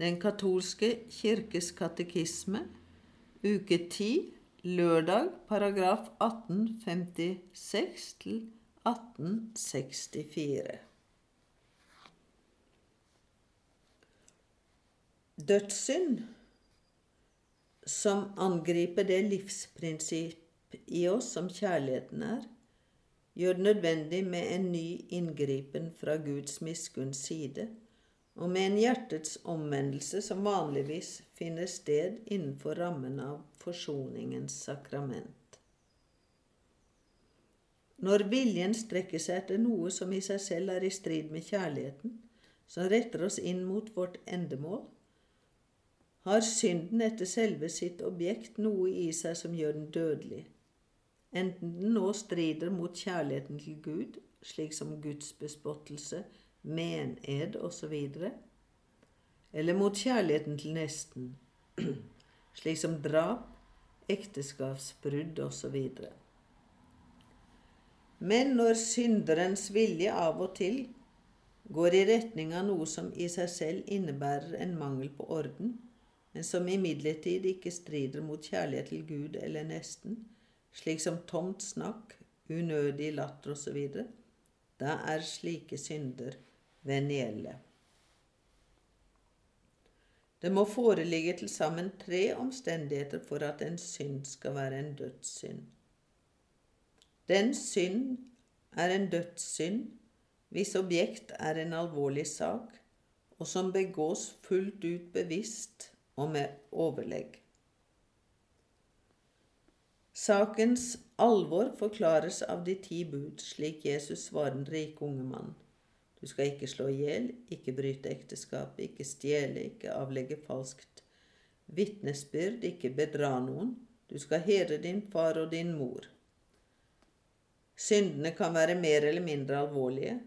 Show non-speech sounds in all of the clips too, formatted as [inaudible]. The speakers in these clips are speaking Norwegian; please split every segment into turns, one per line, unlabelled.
Den katolske kirkes katekisme, uke 10, lørdag, paragraf 1856 til 1864. Dødssynd, som angriper det livsprinsipp i oss som kjærligheten er, gjør det nødvendig med en ny inngripen fra Guds miskunns side, og med en hjertets omvendelse som vanligvis finner sted innenfor rammen av forsoningens sakrament. Når viljen strekker seg etter noe som i seg selv er i strid med kjærligheten, som retter oss inn mot vårt endemål, har synden etter selve sitt objekt noe i seg som gjør den dødelig enten den nå strider mot kjærligheten til Gud, slik som gudsbespottelse, mened osv., eller mot kjærligheten til nesten, [clears throat] slik som drap, ekteskapsbrudd osv. Men når synderens vilje av og til går i retning av noe som i seg selv innebærer en mangel på orden, men som imidlertid ikke strider mot kjærlighet til Gud eller nesten, slik som tomt snakk, unødig latter osv., da er slike synder venielle. Det må foreligge til sammen tre omstendigheter for at en synd skal være en dødssynd. Den synd er en dødssynd hvis objekt er en alvorlig sak, og som begås fullt ut bevisst og med overlegg. Sakens alvor forklares av de ti bud, slik Jesus svarer den rike unge mann. Du skal ikke slå i hjel, ikke bryte ekteskapet, ikke stjele, ikke avlegge falskt vitnesbyrd, ikke bedra noen. Du skal hedre din far og din mor. Syndene kan være mer eller mindre alvorlige.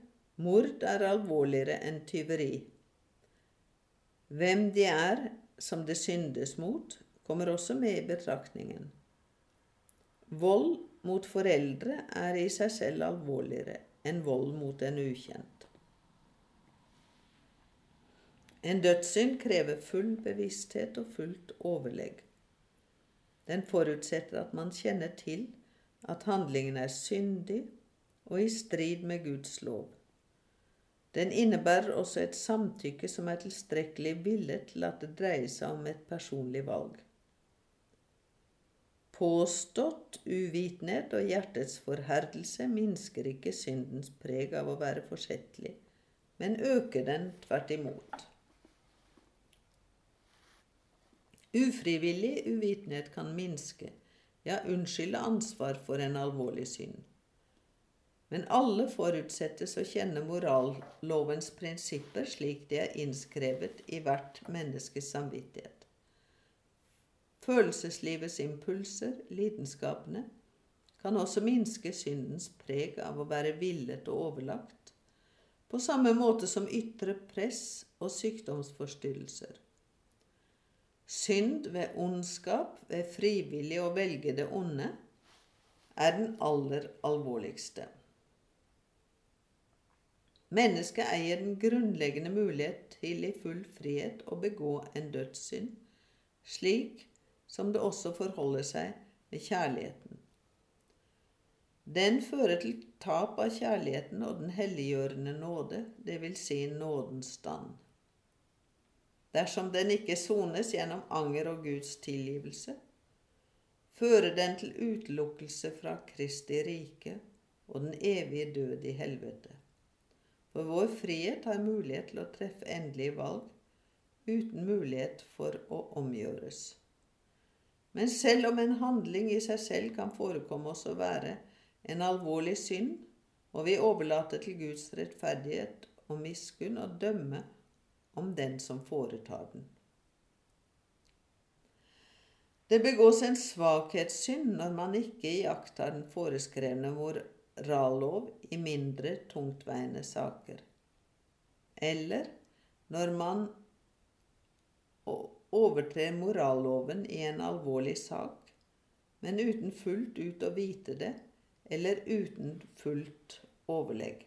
Mord er alvorligere enn tyveri. Hvem de er som det syndes mot, kommer også med i betraktningen. Vold mot foreldre er i seg selv alvorligere enn vold mot en ukjent. En dødssynd krever full bevissthet og fullt overlegg. Den forutsetter at man kjenner til at handlingen er syndig og i strid med Guds lov. Den innebærer også et samtykke som er tilstrekkelig villet til at det dreier seg om et personlig valg. Påstått uvitenhet og hjertets forherdelse minsker ikke syndens preg av å være forsettlig, men øker den tvert imot. Ufrivillig uvitenhet kan minske, ja, unnskylde ansvar for en alvorlig synd. Men alle forutsettes å kjenne morallovens prinsipper slik de er innskrevet i hvert menneskes samvittighet følelseslivets impulser, lidenskapene, kan også minske syndens preg av å være villet og overlagt, på samme måte som ytre press og sykdomsforstyrrelser. Synd ved ondskap, ved frivillig å velge det onde, er den aller alvorligste. Mennesket eier den grunnleggende mulighet til i full frihet å begå en dødssynd, slik som det også forholder seg med kjærligheten. Den fører til tap av kjærligheten og den helliggjørende nåde, vil si nådens stand. Dersom den ikke sones gjennom anger og Guds tilgivelse, fører den til utelukkelse fra Kristi rike og den evige død i helvete. For vår frihet har mulighet til å treffe endelige valg uten mulighet for å omgjøres. Men selv om en handling i seg selv kan forekomme oss å være en alvorlig synd, må vi overlate til Guds rettferdighet og miskunn å dømme om den som foretar den. Det begås en svakhetssynd når man ikke iakttar den foreskrevne morallov i mindre tungtveiende saker, eller når man overtrer moralloven i en alvorlig sak, men uten fullt ut å vite det eller uten fullt overlegg.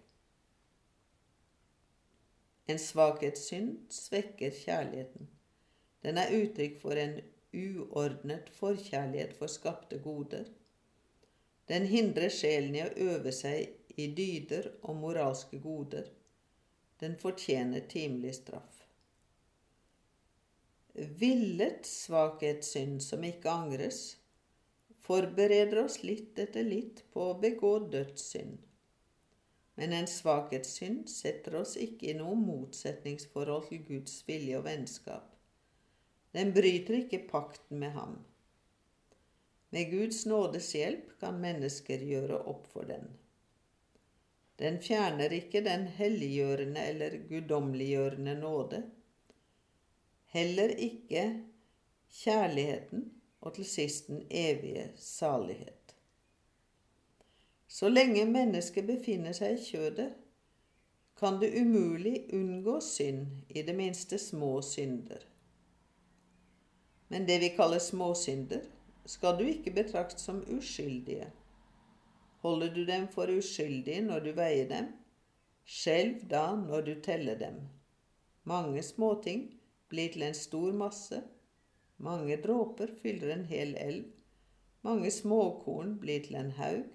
En svakhetssynd svekker kjærligheten. Den er uttrykk for en uordnet forkjærlighet for skapte goder. Den hindrer sjelen i å øve seg i dyder og moralske goder. Den fortjener timelig straff. Villet svakhetssynd som ikke angres, forbereder oss litt etter litt på å begå dødssynd. Men en svakhetssynd setter oss ikke i noe motsetningsforhold til Guds vilje og vennskap. Den bryter ikke pakten med ham. Med Guds nådes hjelp kan mennesker gjøre opp for den. Den fjerner ikke den helliggjørende eller guddommeliggjørende nåde. Heller ikke kjærligheten og til sist den evige salighet. Så lenge mennesket befinner seg i kjødet, kan det umulig unngå synd, i det minste små synder. Men det vi kaller småsynder, skal du ikke betrakte som uskyldige. Holder du dem for uskyldige når du veier dem? Skjelv da når du teller dem. Mange småting blir til en stor masse. Mange dråper fyller en hel elv. Mange småkorn blir til en haug.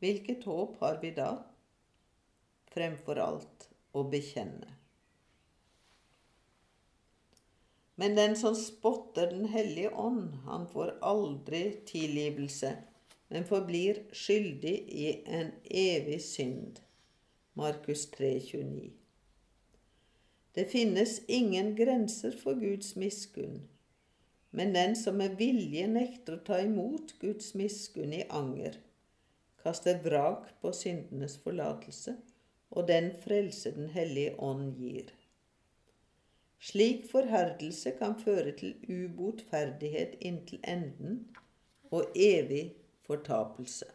Hvilket håp har vi da? Fremfor alt å bekjenne. Men den som spotter Den hellige ånd, han får aldri tilgivelse, men forblir skyldig i en evig synd. Markus 3, 29. Det finnes ingen grenser for Guds miskunn, men den som med vilje nekter å ta imot Guds miskunn i anger, kaster vrak på syndenes forlatelse og den frelse Den hellige ånd gir. Slik forherdelse kan føre til ubotferdighet inntil enden og evig fortapelse.